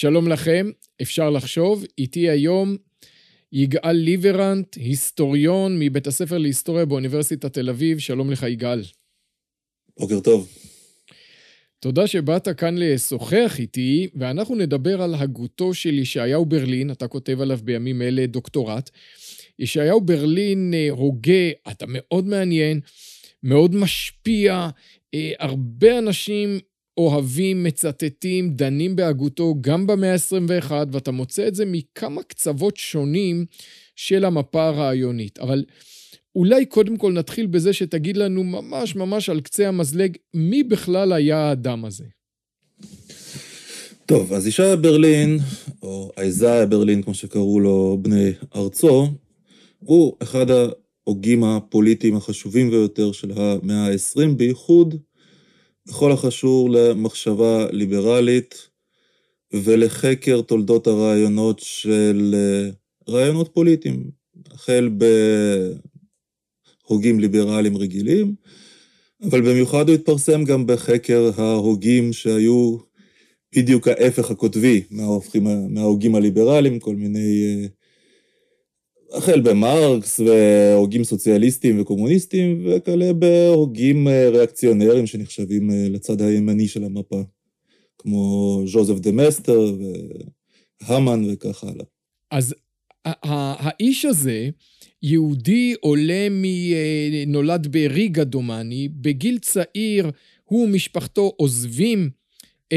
שלום לכם, אפשר לחשוב, איתי היום יגאל ליברנט, היסטוריון מבית הספר להיסטוריה באוניברסיטת תל אביב, שלום לך יגאל. בוקר טוב. תודה שבאת כאן לשוחח איתי, ואנחנו נדבר על הגותו של ישעיהו ברלין, אתה כותב עליו בימים אלה דוקטורט. ישעיהו ברלין אה, הוגה, אתה מאוד מעניין, מאוד משפיע, אה, הרבה אנשים אוהבים, מצטטים, דנים בהגותו גם במאה ה-21, ואתה מוצא את זה מכמה קצוות שונים של המפה הרעיונית. אבל אולי קודם כל נתחיל בזה שתגיד לנו ממש ממש על קצה המזלג, מי בכלל היה האדם הזה? טוב, אז ישעיה ברלין, או איזאיה ברלין, כמו שקראו לו בני ארצו, הוא אחד ההוגים הפוליטיים החשובים ביותר של המאה ה-20, בייחוד בכל הקשור למחשבה ליברלית ולחקר תולדות הרעיונות של אה, רעיונות פוליטיים, החל בהוגים ליברליים רגילים, אבל במיוחד הוא התפרסם גם בחקר ההוגים שהיו בדיוק ההפך הקוטבי מההוגים הליברליים, כל מיני אה, החל במרקס והוגים סוציאליסטים וקומוניסטים, וכאלה בהוגים אה, ריאקציונרים שנחשבים אה, לצד הימני של המפה, כמו ז'וזף דה מסטר והמן וכך הלאה. אז האיש הזה, יהודי עולה מנולד בריגה דומני, בגיל צעיר הוא ומשפחתו עוזבים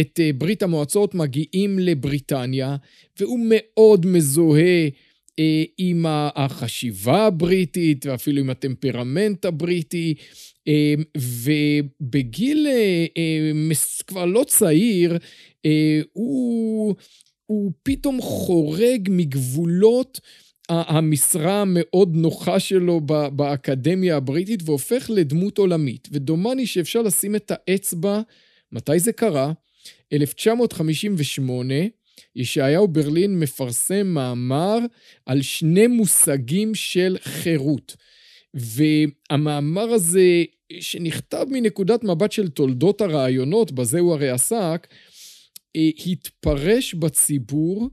את אה, ברית המועצות, מגיעים לבריטניה, והוא מאוד מזוהה אה, עם החשיבה הבריטית ואפילו עם הטמפרמנט הבריטי, אה, ובגיל אה, כבר לא צעיר, הוא, הוא פתאום חורג מגבולות המשרה המאוד נוחה שלו באקדמיה הבריטית והופך לדמות עולמית. ודומני שאפשר לשים את האצבע, מתי זה קרה? 1958, ישעיהו ברלין מפרסם מאמר על שני מושגים של חירות. והמאמר הזה, שנכתב מנקודת מבט של תולדות הרעיונות, בזה הוא הרי עסק, אה, התפרש בציבור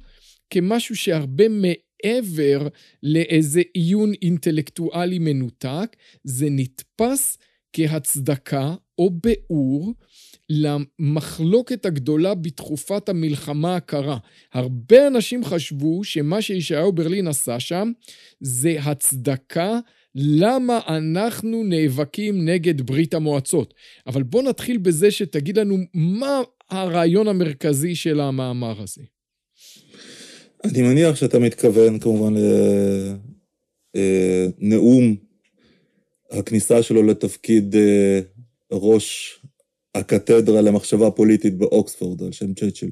כמשהו שהרבה מעבר לאיזה עיון אינטלקטואלי מנותק, זה נתפס כהצדקה או ביאור למחלוקת הגדולה בתקופת המלחמה הקרה. הרבה אנשים חשבו שמה שישעיהו ברלין עשה שם זה הצדקה למה אנחנו נאבקים נגד ברית המועצות. אבל בוא נתחיל בזה שתגיד לנו מה הרעיון המרכזי של המאמר הזה. אני מניח שאתה מתכוון כמובן לנאום אה, הכניסה שלו לתפקיד אה, ראש הקתדרה למחשבה פוליטית באוקספורד, על שם צ'צ'ל.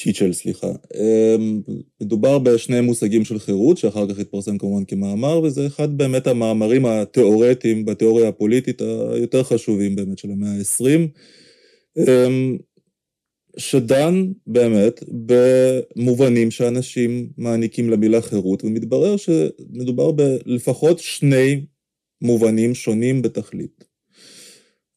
צ'יצ'ל, סליחה. אמ, מדובר בשני מושגים של חירות, שאחר כך התפרסם כמובן כמאמר, וזה אחד באמת המאמרים התיאורטיים בתיאוריה הפוליטית היותר חשובים באמת של המאה ה-20, אמ, שדן באמת במובנים שאנשים מעניקים למילה חירות, ומתברר שמדובר בלפחות שני מובנים שונים בתכלית.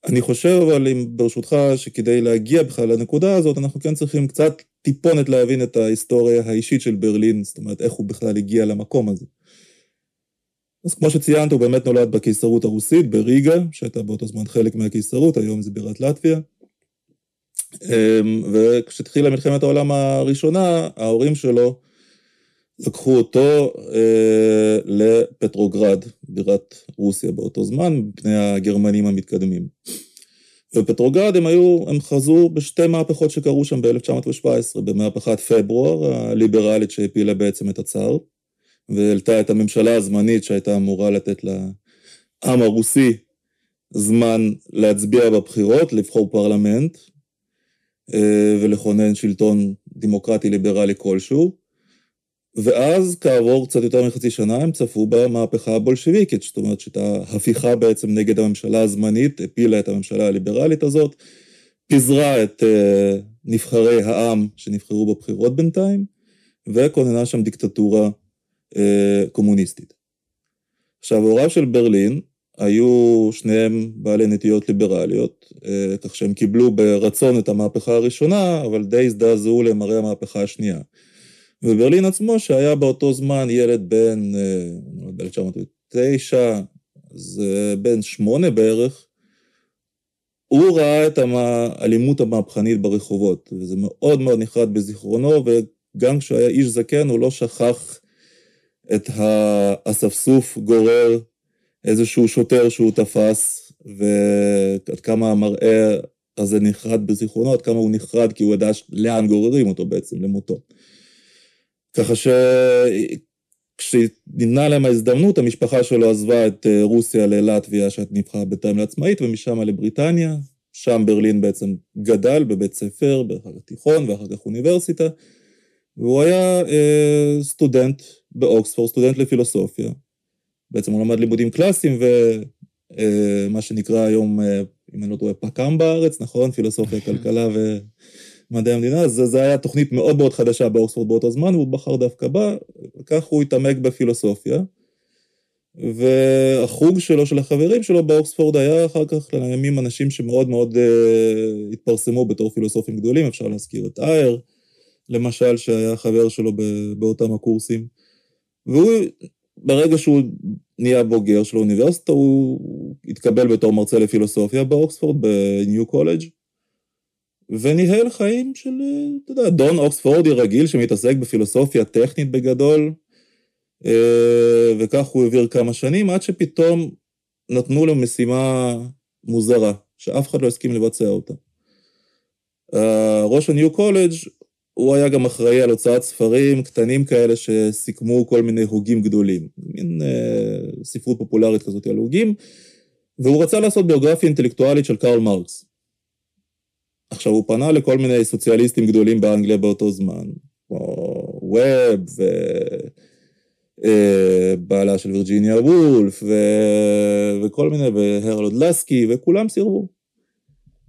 אני חושב, אבל אם ברשותך, שכדי להגיע בכלל לנקודה הזאת, אנחנו כן צריכים קצת טיפונת להבין את ההיסטוריה האישית של ברלין, זאת אומרת, איך הוא בכלל הגיע למקום הזה. אז כמו שציינת, הוא באמת נולד בקיסרות הרוסית, בריגה, שהייתה באותו זמן חלק מהקיסרות, היום זה בירת לטביה. אמ, וכשהתחילה מלחמת העולם הראשונה, ההורים שלו לקחו אותו אה, לפטרוגרד, בירת רוסיה באותו זמן, מפני הגרמנים המתקדמים. ובפטרוגרד הם היו, הם חזרו בשתי מהפכות שקרו שם ב-1917, במהפכת פברואר הליברלית שהפילה בעצם את הצאר, והעלתה את הממשלה הזמנית שהייתה אמורה לתת לעם הרוסי זמן להצביע בבחירות, לבחור פרלמנט אה, ולכונן שלטון דמוקרטי ליברלי כלשהו. ואז כעבור קצת יותר מחצי שנה הם צפו במהפכה הבולשביקית, זאת אומרת שאת ההפיכה בעצם נגד הממשלה הזמנית, הפילה את הממשלה הליברלית הזאת, פיזרה את uh, נבחרי העם שנבחרו בבחירות בינתיים, וכוננה שם דיקטטורה uh, קומוניסטית. עכשיו, הוריו של ברלין היו שניהם בעלי נטיות ליברליות, אה, כך שהם קיבלו ברצון את המהפכה הראשונה, אבל די הזדעזעו למראה המהפכה השנייה. וברלין עצמו, שהיה באותו זמן ילד בן, ב-1909, זה בן שמונה בערך, הוא ראה את האלימות המהפכנית ברחובות, וזה מאוד מאוד נחרד בזיכרונו, וגם כשהוא היה איש זקן הוא לא שכח את האספסוף גורר איזשהו שוטר שהוא תפס, ועד כמה המראה הזה נחרד בזיכרונו, עד כמה הוא נחרד כי הוא ידע לאן גוררים אותו בעצם, למותו. ככה שכשניתנה להם ההזדמנות, המשפחה שלו עזבה את אה, רוסיה ללטביה, שנבחרה בינתיים לעצמאית, ומשם לבריטניה. שם ברלין בעצם גדל בבית ספר, באחר כך תיכון ואחר כך אוניברסיטה, והוא היה אה, סטודנט באוקספורד, סטודנט לפילוסופיה. בעצם הוא למד לימודים קלאסיים ומה אה, שנקרא היום, אה, אם אני לא טועה, פק"ם בארץ, נכון? פילוסופיה, כלכלה ומדעי המדינה. אז זו הייתה תוכנית מאוד מאוד חדשה באוקספורד באותו זמן, והוא בחר דווקא בה, וכך הוא התעמק בפילוסופיה. והחוג שלו, של החברים שלו באוקספורד היה אחר כך לימים אנשים שמאוד מאוד uh, התפרסמו בתור פילוסופים גדולים, אפשר להזכיר את אייר, למשל, שהיה חבר שלו באותם הקורסים. והוא, ברגע שהוא נהיה בוגר של האוניברסיטה, הוא התקבל בתור מרצה לפילוסופיה באוקספורד, בניו קולג', וניהל חיים של, אתה יודע, דון אוקספורדי רגיל שמתעסק בפילוסופיה טכנית בגדול, אה, וכך הוא העביר כמה שנים, עד שפתאום נתנו לו משימה מוזרה, שאף אחד לא הסכים לבצע אותה. ראש הניו קולג' הוא היה גם אחראי על הוצאת ספרים קטנים כאלה שסיכמו כל מיני הוגים גדולים, מין אה, ספרות פופולרית כזאת על הוגים, והוא רצה לעשות ביוגרפיה אינטלקטואלית של קרל מרקס. עכשיו, הוא פנה לכל מיני סוציאליסטים גדולים באנגליה באותו זמן, כמו ווב ו... אה, של וירג'יניה וולף, ו... וכל מיני, והרלוד לסקי, וכולם סירבו.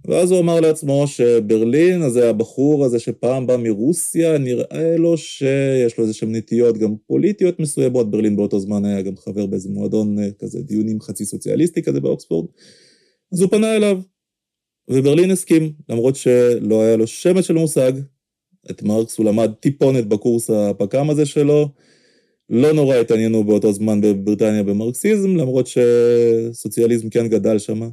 ואז הוא אמר לעצמו שברלין, אז הבחור הזה שפעם בא מרוסיה, נראה לו שיש לו איזה שהם נטיות גם פוליטיות מסוימות. ברלין באותו זמן היה גם חבר באיזה מועדון אה, כזה, דיונים חצי סוציאליסטי כזה באוקספורד. אז הוא פנה אליו, וברלין הסכים, למרות שלא היה לו שמץ של מושג. את מרקס הוא למד טיפונת בקורס הפק"ם הזה שלו. לא נורא התעניינו באותו זמן בבריטניה במרקסיזם, למרות שסוציאליזם כן גדל שם.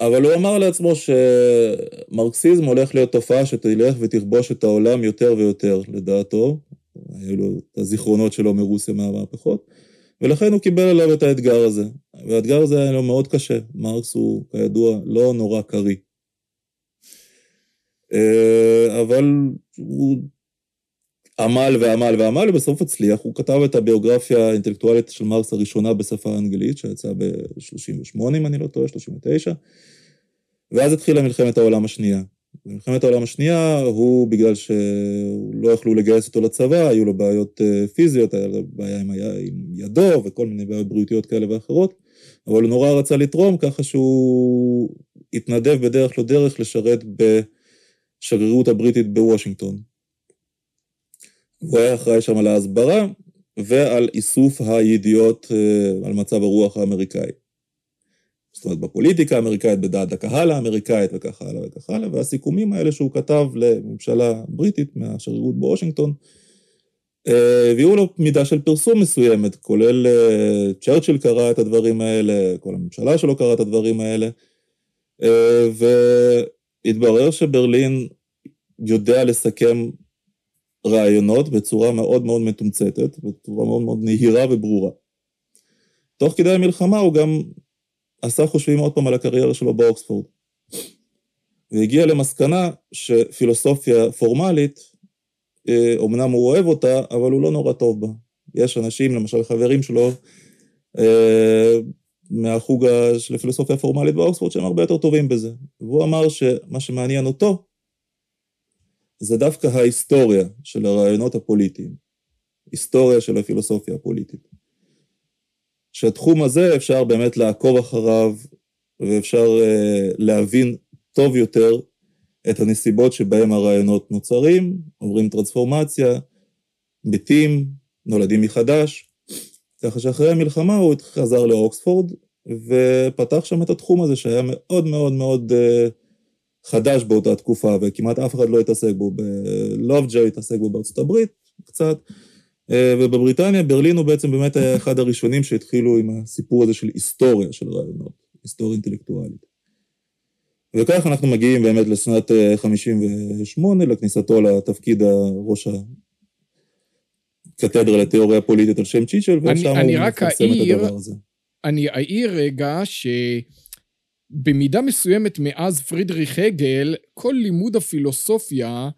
אבל הוא אמר לעצמו שמרקסיזם הולך להיות תופעה שתלך ותכבוש את העולם יותר ויותר, לדעתו. היו לו את הזיכרונות שלו מרוסיה מהמהפכות, ולכן הוא קיבל עליו את האתגר הזה. והאתגר הזה היה לו מאוד קשה. מרקס הוא, כידוע, לא נורא קריא. אה, אבל הוא עמל ועמל ועמל, ובסוף הצליח. הוא כתב את הביוגרפיה האינטלקטואלית של מרקס הראשונה בשפה האנגלית, שיצאה ב-38, אם אני לא טועה, 39, ואז התחילה מלחמת העולם השנייה. במלחמת העולם השנייה, הוא, בגלל שהוא לא יכלו לגייס אותו לצבא, היו לו בעיות אה, פיזיות, היה לו בעיה עם ידו וכל מיני בעיות בריאותיות כאלה ואחרות, אבל הוא נורא רצה לתרום, ככה שהוא התנדב בדרך לא דרך לשרת בשגרירות הבריטית בוושינגטון. הוא היה אחראי שם על ההסברה ועל איסוף הידיעות אה, על מצב הרוח האמריקאי. זאת אומרת, בפוליטיקה האמריקאית, בדעת הקהל האמריקאית וכך הלאה וכך הלאה, והסיכומים האלה שהוא כתב לממשלה בריטית מהשגרירות בוושינגטון, הביאו לו מידה של פרסום מסוימת, כולל אה, צ'רצ'יל קרא את הדברים האלה, כל הממשלה שלו קרא את הדברים האלה, והתברר שברלין יודע לסכם רעיונות בצורה מאוד מאוד מתומצתת, בצורה מאוד מאוד נהירה וברורה. תוך כדי המלחמה הוא גם עשה חושבים עוד פעם על הקריירה שלו באוקספורד. והגיע למסקנה שפילוסופיה פורמלית, אומנם אה, הוא אוהב אותה, אבל הוא לא נורא טוב בה. יש אנשים, למשל חברים שלו, אה, מהחוג של הפילוסופיה הפורמלית באוקספורד, שהם הרבה יותר טובים בזה. והוא אמר שמה שמעניין אותו, זה דווקא ההיסטוריה של הרעיונות הפוליטיים, היסטוריה של הפילוסופיה הפוליטית. שהתחום הזה אפשר באמת לעקוב אחריו ואפשר uh, להבין טוב יותר את הנסיבות שבהם הרעיונות נוצרים, עוברים טרנספורמציה, מתים, נולדים מחדש, ככה שאחרי המלחמה הוא חזר לאוקספורד, ופתח שם את התחום הזה שהיה מאוד מאוד מאוד uh, חדש באותה תקופה, וכמעט אף אחד לא התעסק בו. בלובג'ה התעסק בו בארצות הברית קצת, uh, ובבריטניה, ברלין הוא בעצם באמת היה אחד הראשונים שהתחילו עם הסיפור הזה של היסטוריה של רעיונות, היסטוריה אינטלקטואלית. וכך אנחנו מגיעים באמת לשנת 58, אה, לכניסתו לתפקיד הראש הקתדרה לתיאוריה פוליטית על שם צ'יצ'ל, ושם הוא מפרסם את הדבר הזה. אני אעיר רגע שבמידה מסוימת מאז פרידריך הגל, כל לימוד הפילוסופיה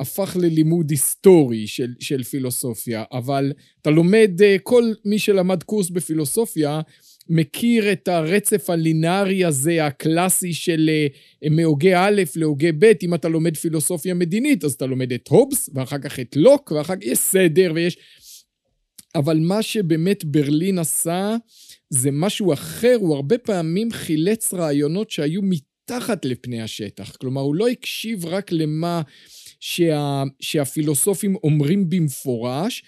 הפך ללימוד היסטורי של, של פילוסופיה, אבל אתה לומד, אה, כל מי שלמד קורס בפילוסופיה, מכיר את הרצף הלינארי הזה, הקלאסי של אה, מהוגה א' להוגה ב', אם אתה לומד פילוסופיה מדינית, אז אתה לומד את הובס, ואחר כך את לוק, ואחר כך יש סדר ויש... אבל מה שבאמת ברלין עשה, זה משהו אחר, הוא הרבה פעמים חילץ רעיונות שהיו מתחת לפני השטח. כלומר, הוא לא הקשיב רק למה שה, שהפילוסופים אומרים במפורש,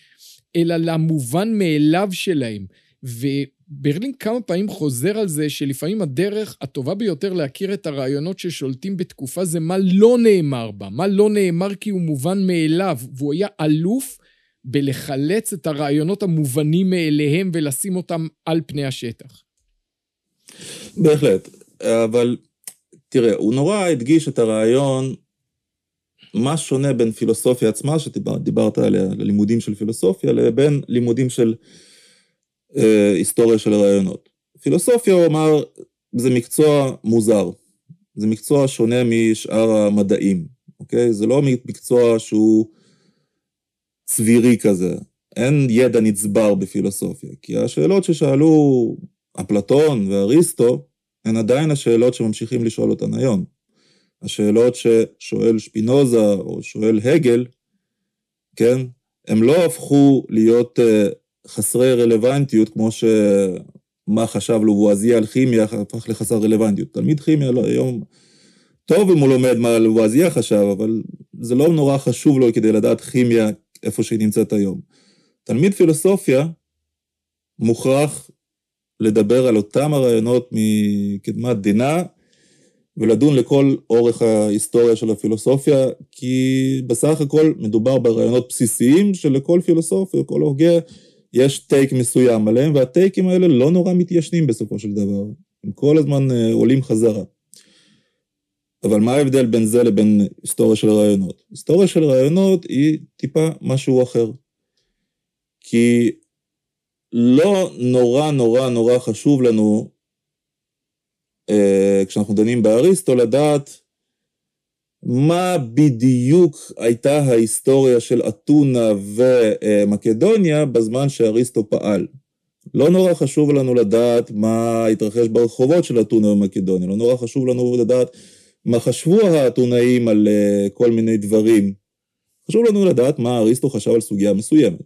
אלא למובן מאליו שלהם. וברלין כמה פעמים חוזר על זה שלפעמים הדרך הטובה ביותר להכיר את הרעיונות ששולטים בתקופה זה מה לא נאמר בה, מה לא נאמר כי הוא מובן מאליו, והוא היה אלוף בלחלץ את הרעיונות המובנים מאליהם ולשים אותם על פני השטח. בהחלט, אבל תראה, הוא נורא הדגיש את הרעיון, מה שונה בין פילוסופיה עצמה, שדיברת עליה, ללימודים של פילוסופיה, לבין לימודים של אה, היסטוריה של הרעיונות. פילוסופיה, הוא אמר, זה מקצוע מוזר, זה מקצוע שונה משאר המדעים, אוקיי? זה לא מקצוע שהוא צבירי כזה. אין ידע נצבר בפילוסופיה, כי השאלות ששאלו אפלטון ואריסטו, הן עדיין השאלות שממשיכים לשאול אותן היום. השאלות ששואל שפינוזה או שואל הגל, כן, הם לא הפכו להיות uh, חסרי רלוונטיות, כמו שמה חשב לובואזיה על כימיה הפך לחסר רלוונטיות. תלמיד כימיה לא, היום, טוב אם הוא לומד מה לובואזיה חשב, אבל זה לא נורא חשוב לו כדי לדעת כימיה איפה שהיא נמצאת היום. תלמיד פילוסופיה מוכרח לדבר על אותם הרעיונות מקדמת דינה, ולדון לכל אורך ההיסטוריה של הפילוסופיה, כי בסך הכל מדובר ברעיונות בסיסיים שלכל פילוסופיה, לכל הוגה, יש טייק מסוים עליהם, והטייקים האלה לא נורא מתיישנים בסופו של דבר. הם כל הזמן אה, עולים חזרה. אבל מה ההבדל בין זה לבין היסטוריה של רעיונות? היסטוריה של רעיונות היא טיפה משהו אחר. כי לא נורא נורא נורא חשוב לנו, אה, כשאנחנו דנים באריסטו, לדעת מה בדיוק הייתה ההיסטוריה של אתונה ומקדוניה בזמן שאריסטו פעל. לא נורא חשוב לנו לדעת מה התרחש ברחובות של אתונה ומקדוניה, לא נורא חשוב לנו לדעת מה חשבו האתונאים על uh, כל מיני דברים. חשוב לנו לדעת מה אריסטו חשב על סוגיה מסוימת,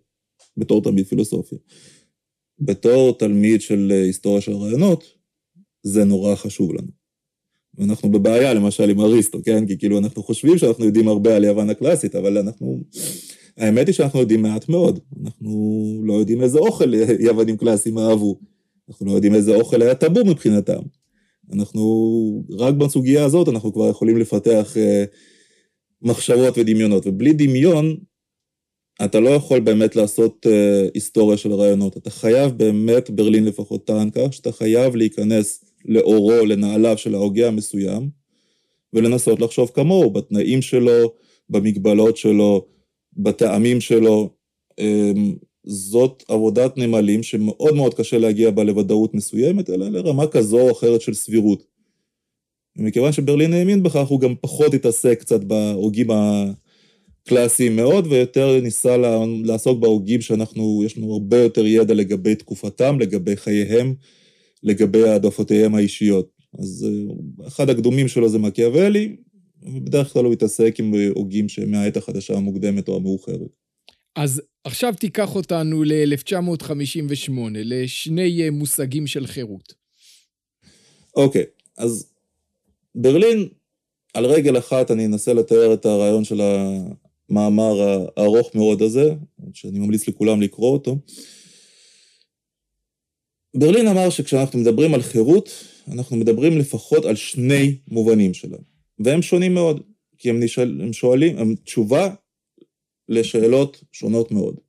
בתור תלמיד פילוסופיה. בתור תלמיד של uh, היסטוריה של רעיונות, זה נורא חשוב לנו. ואנחנו בבעיה למשל עם אריסטו, כן? כי כאילו אנחנו חושבים שאנחנו יודעים הרבה על יוון הקלאסית, אבל אנחנו... האמת היא שאנחנו יודעים מעט מאוד. אנחנו לא יודעים איזה אוכל יוונים קלאסיים אהבו. אנחנו לא יודעים איזה אוכל היה טאבו מבחינתם. אנחנו, רק בסוגיה הזאת אנחנו כבר יכולים לפתח אה, מחשבות ודמיונות, ובלי דמיון, אתה לא יכול באמת לעשות אה, היסטוריה של רעיונות. אתה חייב באמת, ברלין לפחות טען כך, שאתה חייב להיכנס לאורו, לנעליו של ההוגה המסוים, ולנסות לחשוב כמוהו, בתנאים שלו, במגבלות שלו, בטעמים שלו. אה, זאת עבודת נמלים שמאוד מאוד קשה להגיע בה לוודאות מסוימת, אלא לרמה כזו או אחרת של סבירות. ומכיוון שברלין האמין בכך, הוא גם פחות התעסק קצת בהוגים הקלאסיים מאוד, ויותר ניסה לעסוק בהוגים שאנחנו, יש לנו הרבה יותר ידע לגבי תקופתם, לגבי חייהם, לגבי העדפותיהם האישיות. אז אה, אחד הקדומים שלו זה מקיאוולי, ובדרך כלל הוא התעסק עם הוגים שמהעת החדשה המוקדמת או המאוחרת. אז עכשיו תיקח אותנו ל-1958, לשני מושגים של חירות. אוקיי, okay, אז ברלין, על רגל אחת אני אנסה לתאר את הרעיון של המאמר הארוך מאוד הזה, שאני ממליץ לכולם לקרוא אותו. ברלין אמר שכשאנחנו מדברים על חירות, אנחנו מדברים לפחות על שני מובנים שלה, והם שונים מאוד, כי הם, נשאל, הם שואלים, הם תשובה לשאלות שונות מאוד.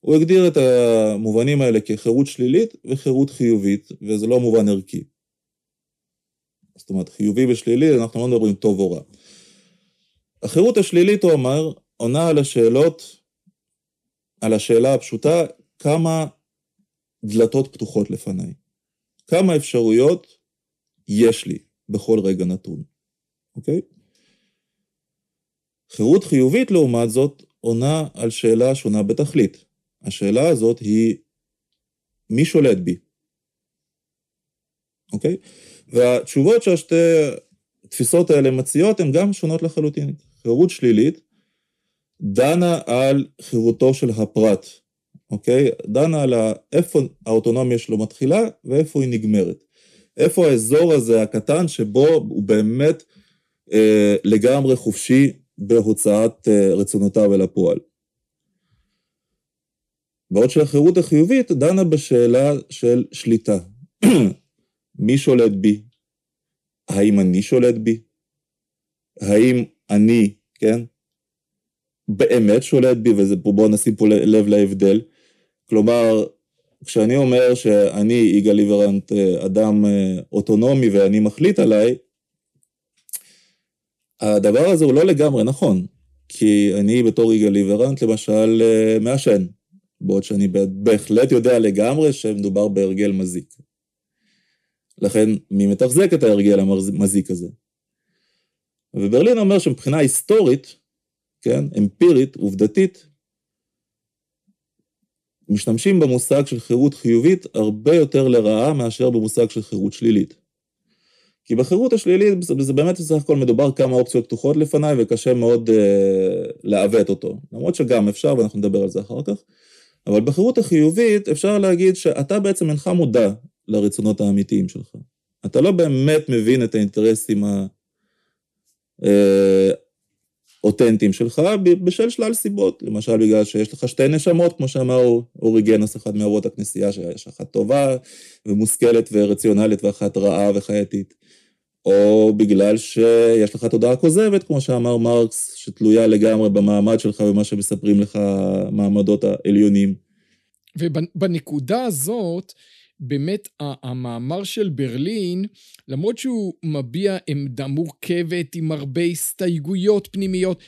הוא הגדיר את המובנים האלה כחירות שלילית וחירות חיובית, וזה לא מובן ערכי. זאת אומרת, חיובי ושלילי, אנחנו לא מדברים טוב או רע. החירות השלילית, הוא אמר, עונה על השאלות, על השאלה הפשוטה, כמה דלתות פתוחות לפניי. כמה אפשרויות יש לי בכל רגע נתון, אוקיי? חירות חיובית, לעומת זאת, עונה על שאלה שונה בתכלית. השאלה הזאת היא, מי שולט בי? אוקיי? והתשובות שהשתי התפיסות האלה מציעות הן גם שונות לחלוטין. חירות שלילית דנה על חירותו של הפרט, אוקיי? דנה על איפה האוטונומיה שלו מתחילה ואיפה היא נגמרת. איפה האזור הזה הקטן שבו הוא באמת אה, לגמרי חופשי בהוצאת אה, רצונותיו אל הפועל. בעוד שהחירות החיובית דנה בשאלה של שליטה. מי שולט בי? האם אני שולט בי? האם אני, כן, באמת שולט בי, ובואו נשים פה לב להבדל. כלומר, כשאני אומר שאני יגאל ליברנט אדם אה, אוטונומי ואני מחליט עליי, הדבר הזה הוא לא לגמרי נכון, כי אני בתור יגאל ליברנט למשל אה, מעשן, בעוד שאני בהחלט יודע לגמרי שמדובר בהרגל מזיק. לכן, מי מתחזק את ההרגל המזיק הזה? וברלין אומר שמבחינה היסטורית, כן, אמפירית, עובדתית, משתמשים במושג של חירות חיובית הרבה יותר לרעה מאשר במושג של חירות שלילית. כי בחירות השלילית זה, באמת בסך הכל מדובר כמה אופציות פתוחות לפניי וקשה מאוד אה, לעוות אותו. למרות שגם אפשר ואנחנו נדבר על זה אחר כך. אבל בחירות החיובית אפשר להגיד שאתה בעצם אינך מודע לרצונות האמיתיים שלך. אתה לא באמת מבין את האינטרסים האותנטיים אה, שלך בשל שלל סיבות. למשל בגלל שיש לך שתי נשמות, כמו שאמר אוריגנוס, אחד מאורות הכנסייה, שיש אחת טובה ומושכלת ורציונלית ואחת רעה וחייתית. או בגלל שיש לך תודעה כוזבת, כמו שאמר מרקס, שתלויה לגמרי במעמד שלך ומה שמספרים לך המעמדות העליונים. ובנקודה הזאת, באמת המאמר של ברלין, למרות שהוא מביע עמדה מורכבת עם הרבה הסתייגויות פנימיות,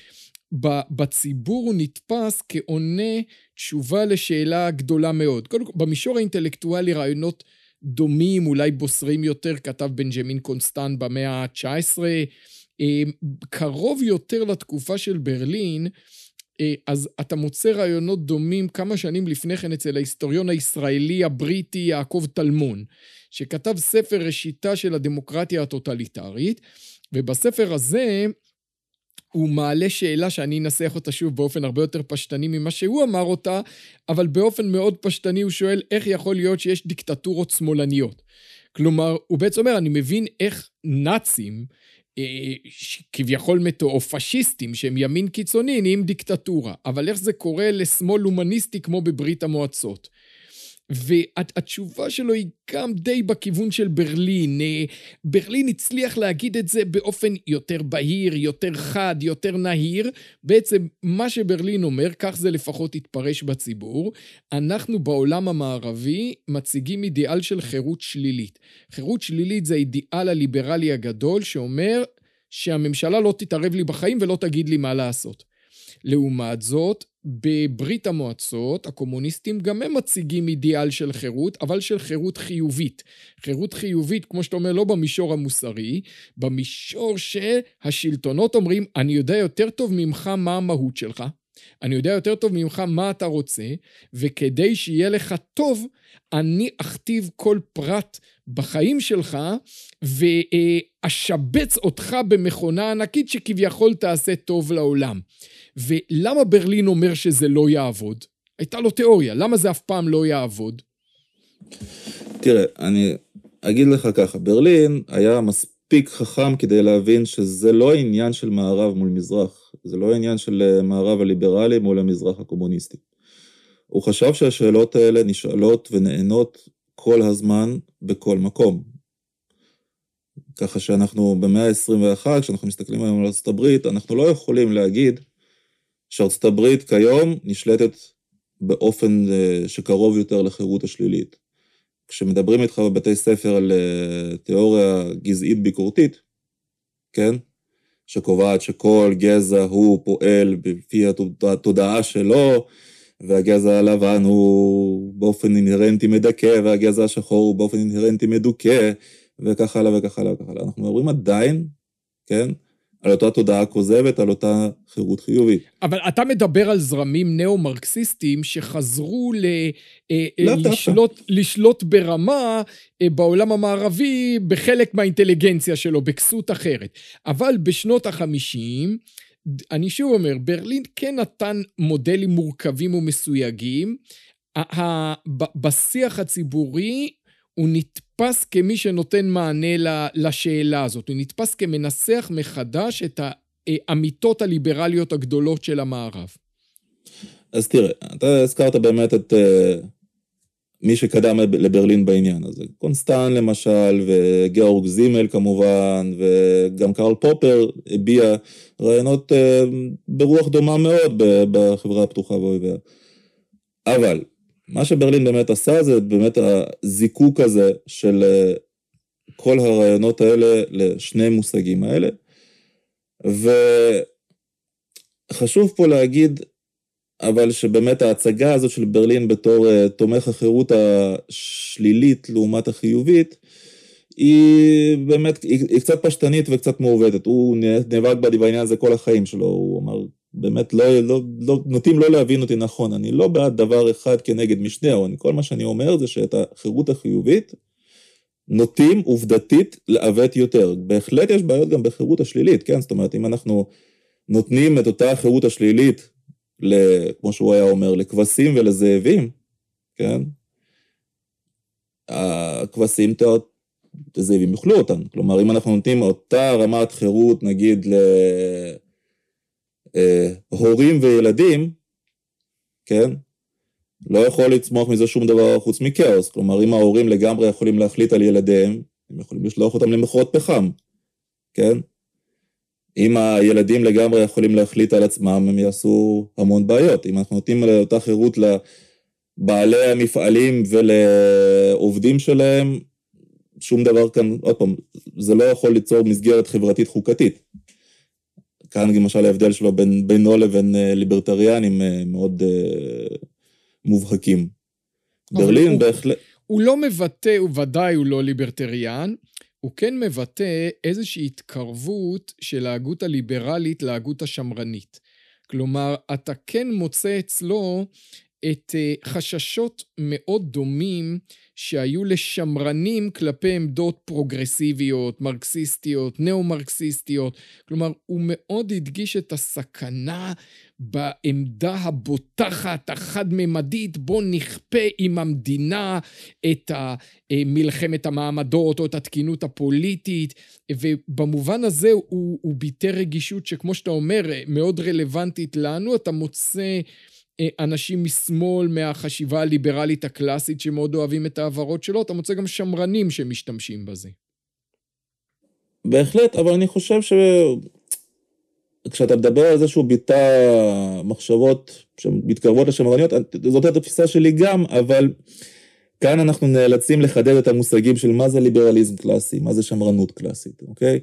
בציבור הוא נתפס כעונה תשובה לשאלה גדולה מאוד. קודם כל, במישור האינטלקטואלי רעיונות דומים, אולי בוסרים יותר, כתב בנג'מין קונסטן במאה ה-19. אה, קרוב יותר לתקופה של ברלין, אז אתה מוצא רעיונות דומים כמה שנים לפני כן אצל ההיסטוריון הישראלי הבריטי יעקב טלמון, שכתב ספר ראשיתה של הדמוקרטיה הטוטליטרית, ובספר הזה הוא מעלה שאלה שאני אנסח אותה שוב באופן הרבה יותר פשטני ממה שהוא אמר אותה, אבל באופן מאוד פשטני הוא שואל איך יכול להיות שיש דיקטטורות שמאלניות. כלומר, הוא בעצם אומר, אני מבין איך נאצים, אה, כביכול מתו, או פשיסטים שהם ימין קיצוני, נהיים דיקטטורה, אבל איך זה קורה לשמאל הומניסטי כמו בברית המועצות? והתשובה שלו היא גם די בכיוון של ברלין. אה, ברלין הצליח להגיד את זה באופן יותר בהיר, יותר חד, יותר נהיר. בעצם מה שברלין אומר, כך זה לפחות התפרש בציבור, אנחנו בעולם המערבי מציגים אידיאל של חירות שלילית. חירות שלילית זה האידיאל הליברלי הגדול שאומר שהממשלה לא תתערב לי בחיים ולא תגיד לי מה לעשות. לעומת זאת, בברית המועצות, הקומוניסטים גם הם מציגים אידיאל של חירות, אבל של חירות חיובית. חירות חיובית, כמו שאתה אומר, לא במישור המוסרי, במישור שהשלטונות אומרים, אני יודע יותר טוב ממך מה המהות שלך, אני יודע יותר טוב ממך מה אתה רוצה, וכדי שיהיה לך טוב, אני אכתיב כל פרט בחיים שלך, ואשבץ אותך במכונה ענקית שכביכול תעשה טוב לעולם. ולמה ברלין אומר שזה לא יעבוד? הייתה לו תיאוריה, למה זה אף פעם לא יעבוד? תראה, אני אגיד לך ככה, ברלין היה מספיק חכם כדי להבין שזה לא עניין של מערב מול מזרח, זה לא עניין של אה, מערב הליברלי מול המזרח הקומוניסטי. הוא חשב שהשאלות האלה נשאלות ונענות כל הזמן, בכל מקום. ככה שאנחנו במאה ה-21, כשאנחנו מסתכלים היום על הברית, אנחנו לא יכולים להגיד שארצות הברית כיום נשלטת באופן אה, שקרוב יותר לחירות השלילית. כשמדברים איתך בבתי ספר על אה, תיאוריה גזעית ביקורתית, כן? שקובעת שכל גזע הוא פועל לפי התודעה שלו, והגזע הלבן הוא באופן אינהרנטי מדכא, והגזע השחור הוא באופן אינהרנטי מדוכא, וכך הלאה וכך הלאה וכך הלאה. אנחנו מדברים עדיין, כן, על אותה תודעה כוזבת, על אותה חירות חיובית. אבל אתה מדבר על זרמים נאו-מרקסיסטיים שחזרו ל... לא לשלוט, לשלוט ברמה אה, בעולם המערבי בחלק מהאינטליגנציה שלו, בכסות אחרת. אבל בשנות החמישים, אני שוב אומר, ברלין כן נתן מודלים מורכבים ומסויגים. בשיח הציבורי הוא נתפס כמי שנותן מענה לשאלה הזאת, הוא נתפס כמנסח מחדש את האמיתות הליברליות הגדולות של המערב. אז תראה, אתה הזכרת באמת את uh, מי שקדם לברלין בעניין הזה. קונסטן למשל, וגיאורג זימל כמובן, וגם קרל פופר הביע רעיונות uh, ברוח דומה מאוד בחברה הפתוחה ואויביה. אבל מה שברלין באמת עשה זה באמת הזיקוק הזה של אה, כל הרעיונות האלה לשני מושגים האלה. וחשוב פה להגיד, אבל שבאמת ההצגה הזאת של ברלין בתור אה, תומך החירות השלילית לעומת החיובית, היא באמת, היא, היא קצת פשטנית וקצת מעוותת. הוא נאבק בעניין הזה כל החיים שלו, הוא אמר באמת לא, לא, לא, נוטים לא להבין אותי נכון, אני לא בעד דבר אחד כנגד משנהו, כל מה שאני אומר זה שאת החירות החיובית נוטים עובדתית לעוות יותר. בהחלט יש בעיות גם בחירות השלילית, כן? זאת אומרת, אם אנחנו נותנים את אותה החירות השלילית, ל, כמו שהוא היה אומר, לכבשים ולזאבים, כן? הכבשים, הזאבים יאכלו אותן. כלומר, אם אנחנו נותנים אותה רמת חירות, נגיד, ל... אה, הורים וילדים, כן, לא יכול לצמוח מזה שום דבר חוץ מכאוס. כלומר, אם ההורים לגמרי יכולים להחליט על ילדיהם, הם יכולים לשלוח אותם למכרות פחם, כן? אם הילדים לגמרי יכולים להחליט על עצמם, הם יעשו המון בעיות. אם אנחנו נותנים אותה חירות לבעלי המפעלים ולעובדים שלהם, שום דבר כאן, עוד פעם, זה לא יכול ליצור מסגרת חברתית חוקתית. כאן למשל ההבדל שלו בין, בינו לבין uh, ליברטריאנים uh, מאוד uh, מובהקים. ברלין בהחלט... הוא לא מבטא, הוא ודאי הוא לא ליברטריאן, הוא כן מבטא איזושהי התקרבות של ההגות הליברלית להגות השמרנית. כלומר, אתה כן מוצא אצלו את חששות מאוד דומים שהיו לשמרנים כלפי עמדות פרוגרסיביות, מרקסיסטיות, נאו-מרקסיסטיות. כלומר, הוא מאוד הדגיש את הסכנה בעמדה הבוטחת, החד-ממדית, בו נכפה עם המדינה את מלחמת המעמדות או את התקינות הפוליטית, ובמובן הזה הוא, הוא ביטא רגישות שכמו שאתה אומר, מאוד רלוונטית לנו, אתה מוצא... אנשים משמאל מהחשיבה הליברלית הקלאסית שמאוד אוהבים את העברות שלו, אתה מוצא גם שמרנים שמשתמשים בזה. בהחלט, אבל אני חושב שכשאתה מדבר על זה שהוא ביטא מחשבות שמתקרבות לשמרניות, זאת הייתה התפיסה שלי גם, אבל כאן אנחנו נאלצים לחדד את המושגים של מה זה ליברליזם קלאסי, מה זה שמרנות קלאסית, אוקיי?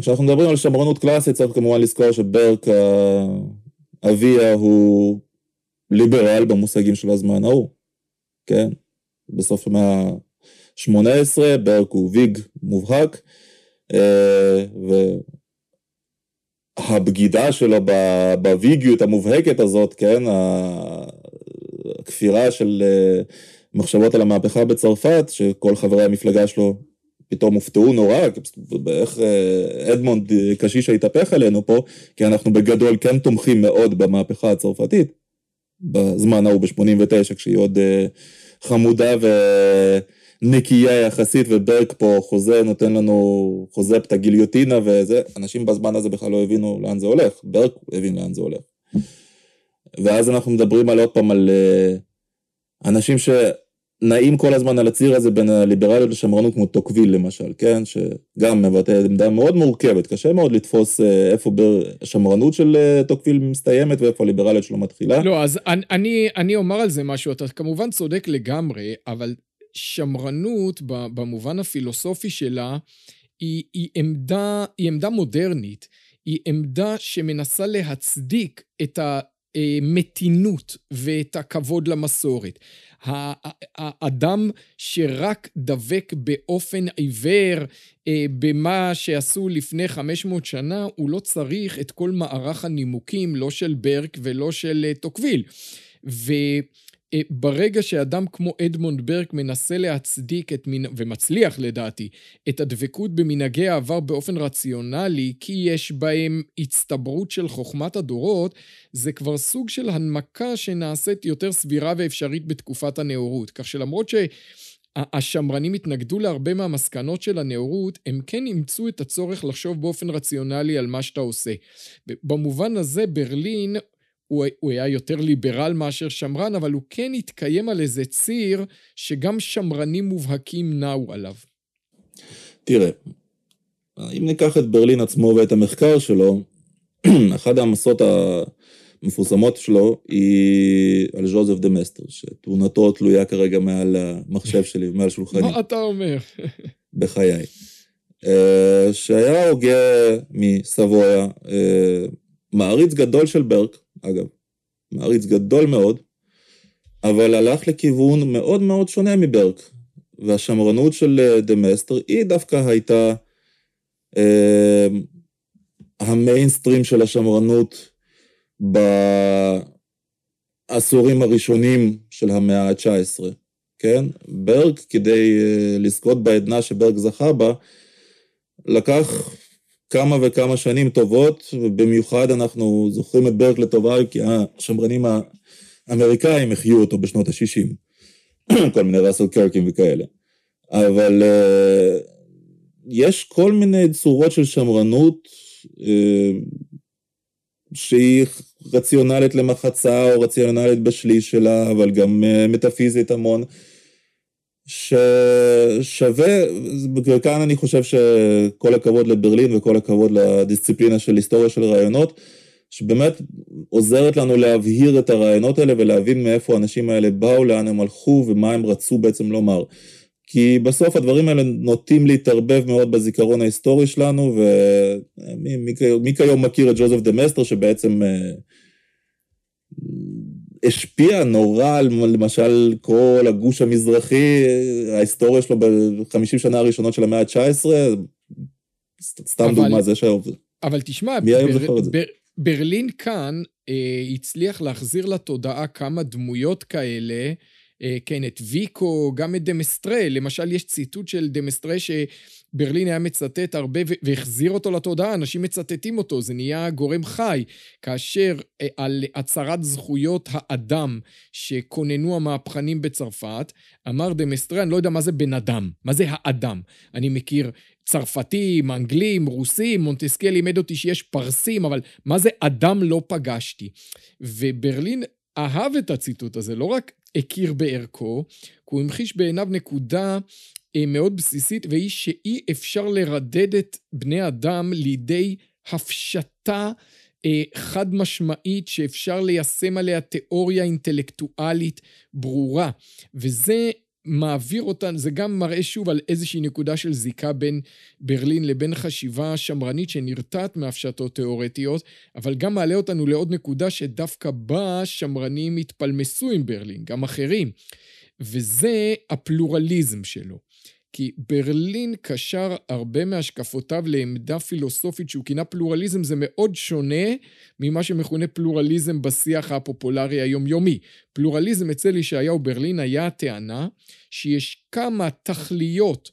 כשאנחנו מדברים על שמרנות קלאסית, צריך כמובן לזכור שברק אביה הוא ליברל במושגים של הזמן ההוא, כן? בסוף המאה ה-18, ברק הוא ויג מובהק, אה, והבגידה שלו בוויגיות המובהקת הזאת, כן? הכפירה של אה, מחשבות על המהפכה בצרפת, שכל חברי המפלגה שלו פתאום הופתעו נורא, איך אה, אדמונד קשיש התהפך עלינו פה, כי אנחנו בגדול כן תומכים מאוד במהפכה הצרפתית. בזמן ההוא ב-89, כשהיא עוד אה, חמודה ונקייה יחסית, וברק פה חוזה, נותן לנו, חוזה את הגיליוטינה וזה, אנשים בזמן הזה בכלל לא הבינו לאן זה הולך, ברק הבין לאן זה הולך. ואז אנחנו מדברים על עוד פעם על אה, אנשים נעים כל הזמן על הציר הזה בין הליברליות לשמרנות כמו טוקוויל למשל, כן? שגם מבטא עמדה מאוד מורכבת, קשה מאוד לתפוס אה, איפה השמרנות של אה, טוקוויל מסתיימת ואיפה הליברליות שלו מתחילה. לא, אז אני, אני אומר על זה משהו, אתה כמובן צודק לגמרי, אבל שמרנות במובן הפילוסופי שלה היא, היא, עמדה, היא עמדה מודרנית, היא עמדה שמנסה להצדיק את ה... מתינות ואת הכבוד למסורת. האדם שרק דבק באופן עיוור אה, במה שעשו לפני 500 שנה, הוא לא צריך את כל מערך הנימוקים, לא של ברק ולא של אה, טוקוויל. ו... אה, ברגע שאדם כמו אדמונד ברק מנסה להצדיק את מנ... ומצליח לדעתי, את הדבקות במנהגי העבר באופן רציונלי, כי יש בהם הצטברות של חוכמת הדורות, זה כבר סוג של הנמקה שנעשית יותר סבירה ואפשרית בתקופת הנאורות. כך שלמרות ש... השמרנים התנגדו להרבה מהמסקנות של הנאורות, הם כן אימצו את הצורך לחשוב באופן רציונלי על מה שאתה עושה. במובן הזה ברלין הוא, הוא היה יותר ליברל מאשר שמרן, אבל הוא כן התקיים על איזה ציר שגם שמרנים מובהקים נעו עליו. תראה, אם ניקח את ברלין עצמו ואת המחקר שלו, אחת המסות המפורסמות שלו היא על ז'וזף דה מסטר, שתמונתו תלויה כרגע מעל המחשב שלי, מעל שולחני. מה אתה אומר? בחיי. אה, שהיה הוגה מסבויה, אה, מעריץ גדול של ברק, אגב, מעריץ גדול מאוד, אבל הלך לכיוון מאוד מאוד שונה מברק. והשמרנות של אה, דמסטר היא דווקא הייתה אה, המיינסטרים של השמרנות בעשורים הראשונים של המאה ה-19, כן? ברק, כדי אה, לזכות בעדנה שברק זכה בה, לקח כמה וכמה שנים טובות, ובמיוחד אנחנו זוכרים את ברק לטובה, כי השמרנים האמריקאים החיו אותו בשנות ה-60. כל מיני ראסל קרקים וכאלה. אבל uh, יש כל מיני צורות של שמרנות uh, שהיא רציונלית למחצה או רציונלית בשליש שלה, אבל גם uh, מטאפיזית המון. ששווה, וכאן אני חושב שכל הכבוד לברלין וכל הכבוד לדיסציפלינה של היסטוריה של רעיונות, שבאמת עוזרת לנו להבהיר את הרעיונות האלה ולהבין מאיפה האנשים האלה באו, לאן הם הלכו ומה הם רצו בעצם לומר. כי בסוף הדברים האלה נוטים להתערבב מאוד בזיכרון ההיסטורי שלנו, ומי כיום מכיר את ג'וזף דה מסטר שבעצם אה, השפיע נורא על למשל כל הגוש המזרחי, ההיסטוריה שלו בחמישים שנה הראשונות של המאה ה-19, סתם אבל, דוגמה זה שעובד. אבל תשמע, בר, בר, ברלין כאן אה, הצליח להחזיר לתודעה כמה דמויות כאלה, אה, כן, את ויקו, גם את דמסטרה, למשל יש ציטוט של דמסטרה ש... ברלין היה מצטט הרבה והחזיר אותו לתודעה, אנשים מצטטים אותו, זה נהיה גורם חי. כאשר אה, על הצהרת זכויות האדם שכוננו המהפכנים בצרפת, אמר דמסטרה, אני לא יודע מה זה בן אדם, מה זה האדם. אני מכיר צרפתים, אנגלים, רוסים, מונטסקי לימד אותי שיש פרסים, אבל מה זה אדם לא פגשתי? וברלין אהב את הציטוט הזה, לא רק הכיר בערכו, כי הוא המחיש בעיניו נקודה אה, מאוד בסיסית, והיא שאי אפשר לרדד את בני אדם לידי הפשטה אה, חד משמעית שאפשר ליישם עליה תיאוריה אינטלקטואלית ברורה. וזה מעביר אותן, זה גם מראה שוב על איזושהי נקודה של זיקה בין ברלין לבין חשיבה שמרנית שנרתעת מהפשטות תיאורטיות, אבל גם מעלה אותנו לעוד נקודה שדווקא בה שמרנים התפלמסו עם ברלין, גם אחרים, וזה הפלורליזם שלו. כי ברלין קשר הרבה מהשקפותיו לעמדה פילוסופית שהוא כינה פלורליזם, זה מאוד שונה ממה שמכונה פלורליזם בשיח הפופולרי היומיומי. פלורליזם אצל ישעיהו ברלין היה הטענה שיש כמה תכליות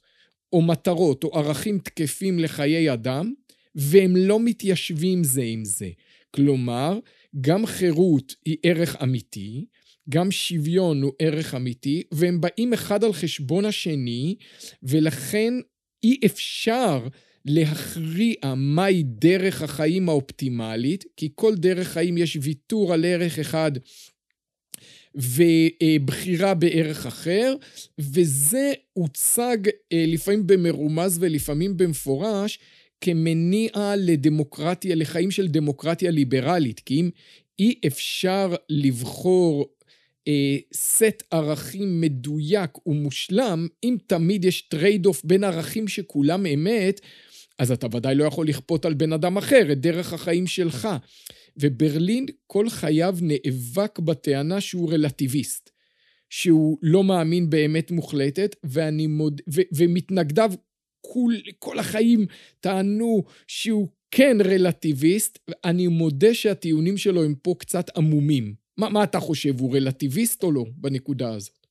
או מטרות או ערכים תקפים לחיי אדם, והם לא מתיישבים זה עם זה. כלומר, גם חירות היא ערך אמיתי, גם שוויון הוא ערך אמיתי, והם באים אחד על חשבון השני, ולכן אי אפשר להכריע מהי דרך החיים האופטימלית, כי כל דרך חיים יש ויתור על ערך אחד ובחירה בערך אחר, וזה הוצג אה, לפעמים במרומז ולפעמים במפורש כמניע לדמוקרטיה, לחיים של דמוקרטיה ליברלית, כי אם אי אפשר לבחור סט ערכים מדויק ומושלם, אם תמיד יש trade-off בין ערכים שכולם אמת, אז אתה ודאי לא יכול לכפות על בן אדם אחר את דרך החיים שלך. וברלין כל חייו נאבק בטענה שהוא רלטיביסט, שהוא לא מאמין באמת מוחלטת, ואני מוד... ו... ומתנגדיו כל, כל החיים טענו שהוא כן רלטיביסט, אני מודה שהטיעונים שלו הם פה קצת עמומים. מה, מה אתה חושב, הוא רלטיביסט או לא בנקודה הזאת?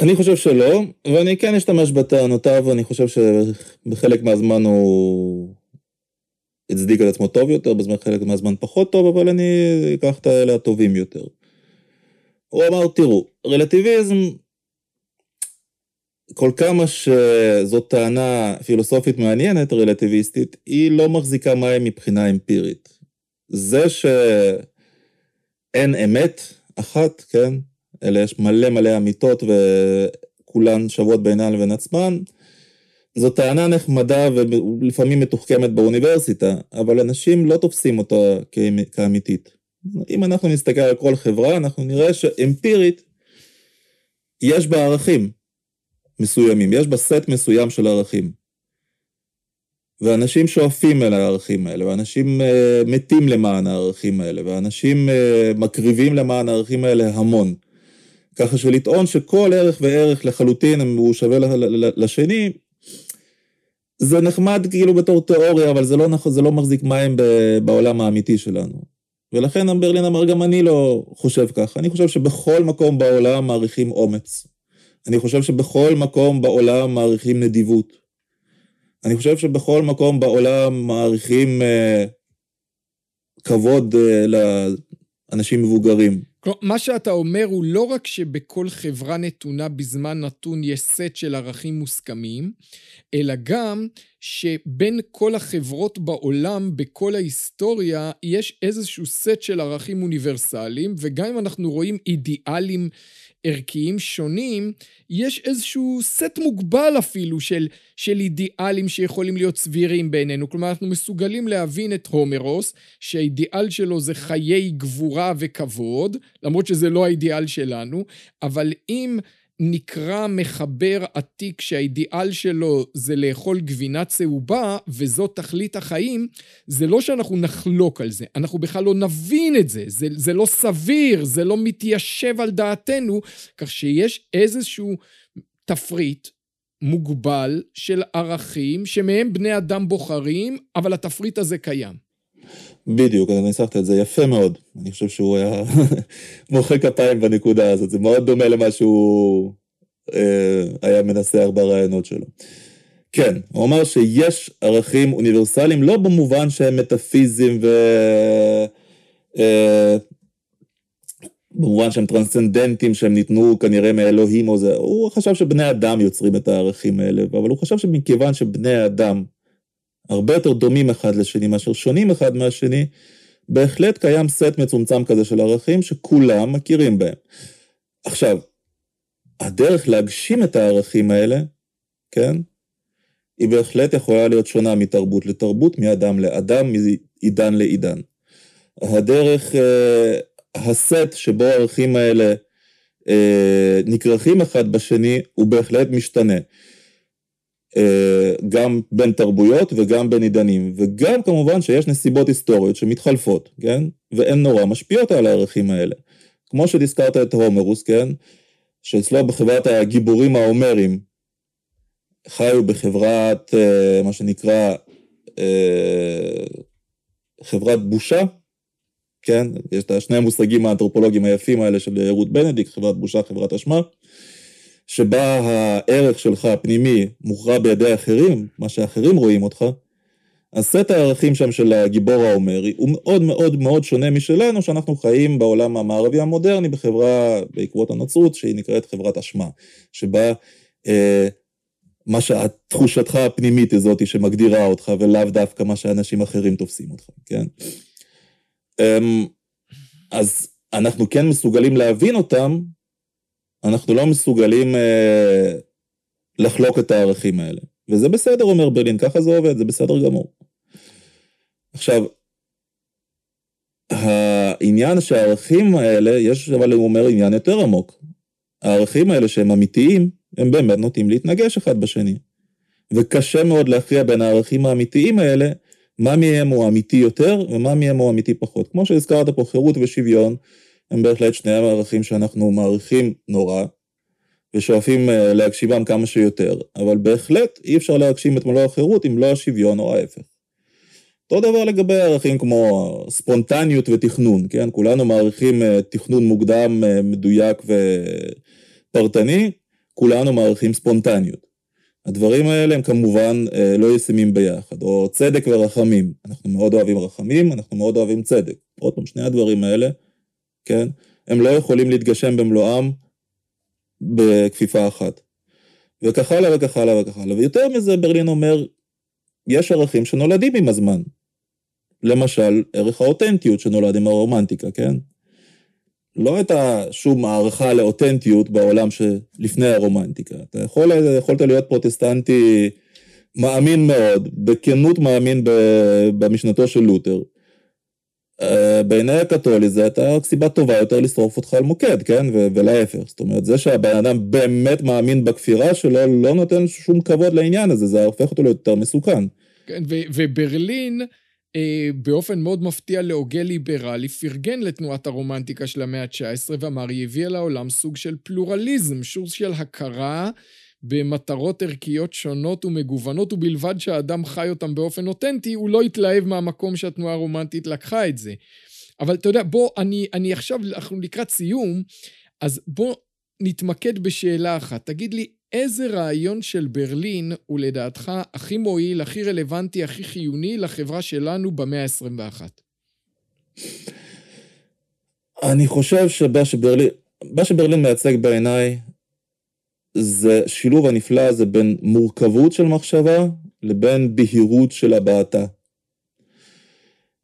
אני חושב שלא, ואני כן אשתמש בטענותיו, ואני חושב שבחלק מהזמן הוא הצדיק את עצמו טוב יותר, בזמן חלק מהזמן פחות טוב, אבל אני אקח את האלה הטובים יותר. הוא אמר, תראו, רלטיביזם, כל כמה שזאת טענה פילוסופית מעניינת, רלטיביסטית, היא לא מחזיקה מים מבחינה אמפירית. זה שאין אמת אחת, כן? אלא יש מלא מלא אמיתות וכולן שוות בינן לבין עצמן, זו טענה נחמדה ולפעמים מתוחכמת באוניברסיטה, אבל אנשים לא תופסים אותה כאמיתית. אם אנחנו נסתכל על כל חברה, אנחנו נראה שאמפירית יש בה ערכים מסוימים, יש בה סט מסוים של ערכים. ואנשים שואפים אל הערכים האלה, ואנשים uh, מתים למען הערכים האלה, ואנשים uh, מקריבים למען הערכים האלה המון. ככה שלטעון שכל ערך וערך לחלוטין הוא שווה לשני, זה נחמד כאילו בתור תיאוריה, אבל זה לא, זה לא מחזיק מים בעולם האמיתי שלנו. ולכן ברלין אמר, גם אני לא חושב ככה. אני חושב שבכל מקום בעולם מעריכים אומץ. אני חושב שבכל מקום בעולם מעריכים נדיבות. אני חושב שבכל מקום בעולם מעריכים אה, כבוד אה, לאנשים מבוגרים. כלומר, מה שאתה אומר הוא לא רק שבכל חברה נתונה בזמן נתון יש סט של ערכים מוסכמים, אלא גם שבין כל החברות בעולם, בכל ההיסטוריה, יש איזשהו סט של ערכים אוניברסליים, וגם אם אנחנו רואים אידיאלים ערכיים שונים, יש איזשהו סט מוגבל אפילו של, של אידיאלים שיכולים להיות סבירים בעינינו. כלומר, אנחנו מסוגלים להבין את הומרוס, שהאידיאל שלו זה חיי גבורה וכבוד, למרות שזה לא האידיאל שלנו, אבל אם... נקרא מחבר עתיק שהאידיאל שלו זה לאכול גבינה צהובה, וזאת תכלית החיים, זה לא שאנחנו נחלוק על זה, אנחנו בכלל לא נבין את זה, זה, זה לא סביר, זה לא מתיישב על דעתנו, כך שיש איזשהו תפריט מוגבל של ערכים שמהם בני אדם בוחרים, אבל התפריט הזה קיים. בדיוק, אני ניסחת את זה יפה מאוד. אני חושב שהוא היה מוחא כפיים בנקודה הזאת, זה מאוד דומה למה שהוא אה, היה מנסח ברעיונות שלו. כן, הוא אמר שיש ערכים אוניברסליים, לא במובן שהם מטאפיזיים ו... אה, במובן שהם טרנסצנדנטים, שהם ניתנו כנראה מאלוהים או זה, הוא חשב שבני אדם יוצרים את הערכים האלה, אבל הוא חשב שמכיוון שבני אדם הרבה יותר דומים אחד לשני מאשר שונים אחד מהשני, בהחלט קיים סט מצומצם כזה של ערכים שכולם מכירים בהם. עכשיו, הדרך להגשים את הערכים האלה, כן, היא בהחלט יכולה להיות שונה מתרבות לתרבות, מאדם לאדם, מעידן לעידן. הדרך, אה, הסט שבו הערכים האלה אה, נכרכים אחד בשני, הוא בהחלט משתנה. אה, גם בין תרבויות וגם בין עידנים, וגם כמובן שיש נסיבות היסטוריות שמתחלפות, כן? והן נורא משפיעות על הערכים האלה. כמו שהזכרת את הומרוס, כן? שאצלו בחברת הגיבורים ההומרים, חיו בחברת, אה, מה שנקרא, אה, חברת בושה, כן? יש את שני המושגים האנתרופולוגיים היפים האלה של רות בנדיק, חברת בושה, חברת אשמה. שבה הערך שלך הפנימי מוכרע בידי אחרים, מה שאחרים רואים אותך, אז סט הערכים שם של הגיבור ההומרי הוא מאוד מאוד מאוד שונה משלנו, שאנחנו חיים בעולם המערבי המודרני בחברה, בעקבות הנצרות, שהיא נקראת חברת אשמה, שבה אה, מה שתחושתך הפנימית הזאת שמגדירה אותך, ולאו דווקא מה שאנשים אחרים תופסים אותך, כן? אה, אז אנחנו כן מסוגלים להבין אותם, אנחנו לא מסוגלים אה, לחלוק את הערכים האלה. וזה בסדר, אומר ברלין, ככה זה עובד, זה בסדר גמור. עכשיו, העניין שהערכים האלה, יש אבל הוא אומר עניין יותר עמוק. הערכים האלה שהם אמיתיים, הם באמת נוטים להתנגש אחד בשני. וקשה מאוד להכריע בין הערכים האמיתיים האלה, מה מהם הוא אמיתי יותר ומה מהם הוא אמיתי פחות. כמו שהזכרת פה, חירות ושוויון, הם בהחלט שני הערכים שאנחנו מעריכים נורא, ושואפים אה, להגשימם כמה שיותר, אבל בהחלט אי אפשר להגשים את מלוא החירות אם לא השוויון או ההפך. אותו דבר לגבי ערכים כמו ספונטניות ותכנון, כן? כולנו מעריכים אה, תכנון מוקדם, אה, מדויק ופרטני, כולנו מעריכים ספונטניות. הדברים האלה הם כמובן לא ישימים ביחד, או צדק ורחמים. אנחנו מאוד אוהבים רחמים, אנחנו מאוד אוהבים צדק. עוד פעם, שני הדברים האלה, כן? הם לא יכולים להתגשם במלואם בכפיפה אחת. וכך הלאה וכך הלאה וכך הלאה. ויותר מזה, ברלין אומר, יש ערכים שנולדים עם הזמן. למשל, ערך האותנטיות שנולד עם הרומנטיקה, כן? לא הייתה שום הערכה לאותנטיות בעולם שלפני הרומנטיקה. אתה יכול, יכולת להיות פרוטסטנטי מאמין מאוד, בכנות מאמין במשנתו של לותר. אה, בעיני הקתולי זה הייתה סיבה טובה יותר לשרוף אותך על מוקד, כן? ולהפך. זאת אומרת, זה שהבן אדם באמת מאמין בכפירה שלו, לא נותן שום כבוד לעניין הזה, זה הופך אותו ליותר מסוכן. כן, וברלין... אה, באופן מאוד מפתיע להוגה ליברלי, פרגן לתנועת הרומנטיקה של המאה ה-19 ואמר, היא הביאה לעולם סוג של פלורליזם, סוג של הכרה במטרות ערכיות שונות ומגוונות, ובלבד שהאדם חי אותם באופן אותנטי, הוא לא התלהב מהמקום שהתנועה הרומנטית לקחה את זה. אבל אתה יודע, בוא, אני, אני עכשיו, אנחנו לקראת סיום, אז בוא נתמקד בשאלה אחת. תגיד לי, איזה רעיון של ברלין הוא לדעתך הכי מועיל, הכי רלוונטי, הכי חיוני לחברה שלנו במאה ה-21? אני חושב שמה שברלין, שברלין מייצג בעיניי זה שילוב הנפלא הזה בין מורכבות של מחשבה לבין בהירות של הבעתה.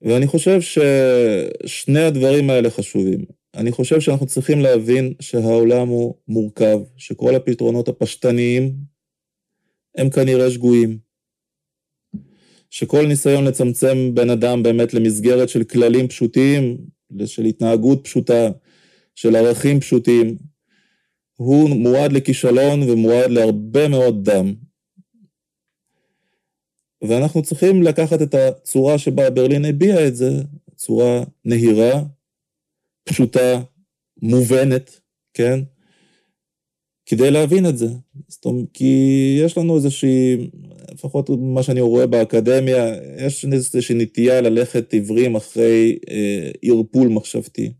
ואני חושב ששני הדברים האלה חשובים. אני חושב שאנחנו צריכים להבין שהעולם הוא מורכב, שכל הפתרונות הפשטניים הם כנראה שגויים. שכל ניסיון לצמצם בן אדם באמת למסגרת של כללים פשוטים, של התנהגות פשוטה, של ערכים פשוטים, הוא מועד לכישלון ומועד להרבה מאוד דם. ואנחנו צריכים לקחת את הצורה שבה ברלין הביע את זה, צורה נהירה, פשוטה, מובנת, כן? כדי להבין את זה. זאת אומרת, כי יש לנו איזושהי, לפחות מה שאני רואה באקדמיה, יש איזושהי נטייה ללכת עיוורים אחרי אה, ערפול מחשבתי.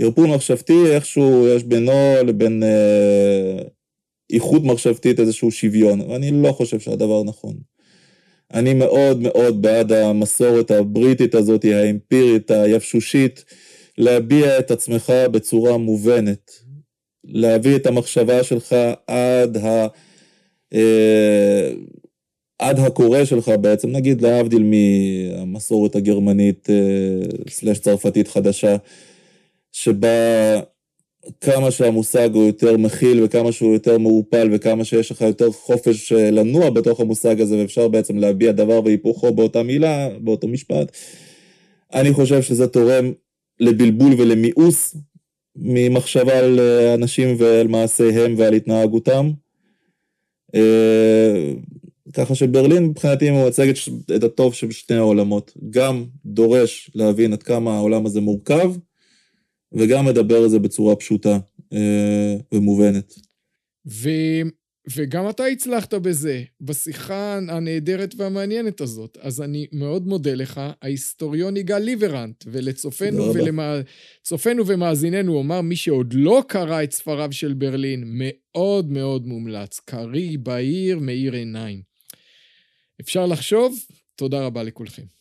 ערפול מחשבתי, איכשהו יש בינו לבין אה, איכות מחשבתית איזשהו שוויון, ואני לא חושב שהדבר נכון. אני מאוד מאוד בעד המסורת הבריטית הזאת, האמפירית, היבשושית, להביע את עצמך בצורה מובנת, להביא את המחשבה שלך עד ה... אה, עד הקורא שלך בעצם, נגיד להבדיל מהמסורת הגרמנית אה, סלש צרפתית חדשה, שבה כמה שהמושג הוא יותר מכיל וכמה שהוא יותר מעורפל וכמה שיש לך יותר חופש אה, לנוע בתוך המושג הזה ואפשר בעצם להביע דבר והיפוכו באותה מילה, באותו משפט, אני חושב שזה תורם לבלבול ולמיאוס ממחשבה על אה, אנשים ועל מעשיהם ועל התנהגותם. אה, ככה שברלין מבחינתי מייצגת את הטוב שבשני העולמות. גם דורש להבין עד כמה העולם הזה מורכב, וגם מדבר על זה בצורה פשוטה אה, ומובנת. ו... וגם אתה הצלחת בזה, בשיחה הנהדרת והמעניינת הזאת. אז אני מאוד מודה לך, ההיסטוריון יגאל ליברנט, ולצופינו ולמא... ומאזיננו אומר, מי שעוד לא קרא את ספריו של ברלין, מאוד מאוד מומלץ. קריא, בהיר, מאיר עיניים. אפשר לחשוב? תודה רבה לכולכם.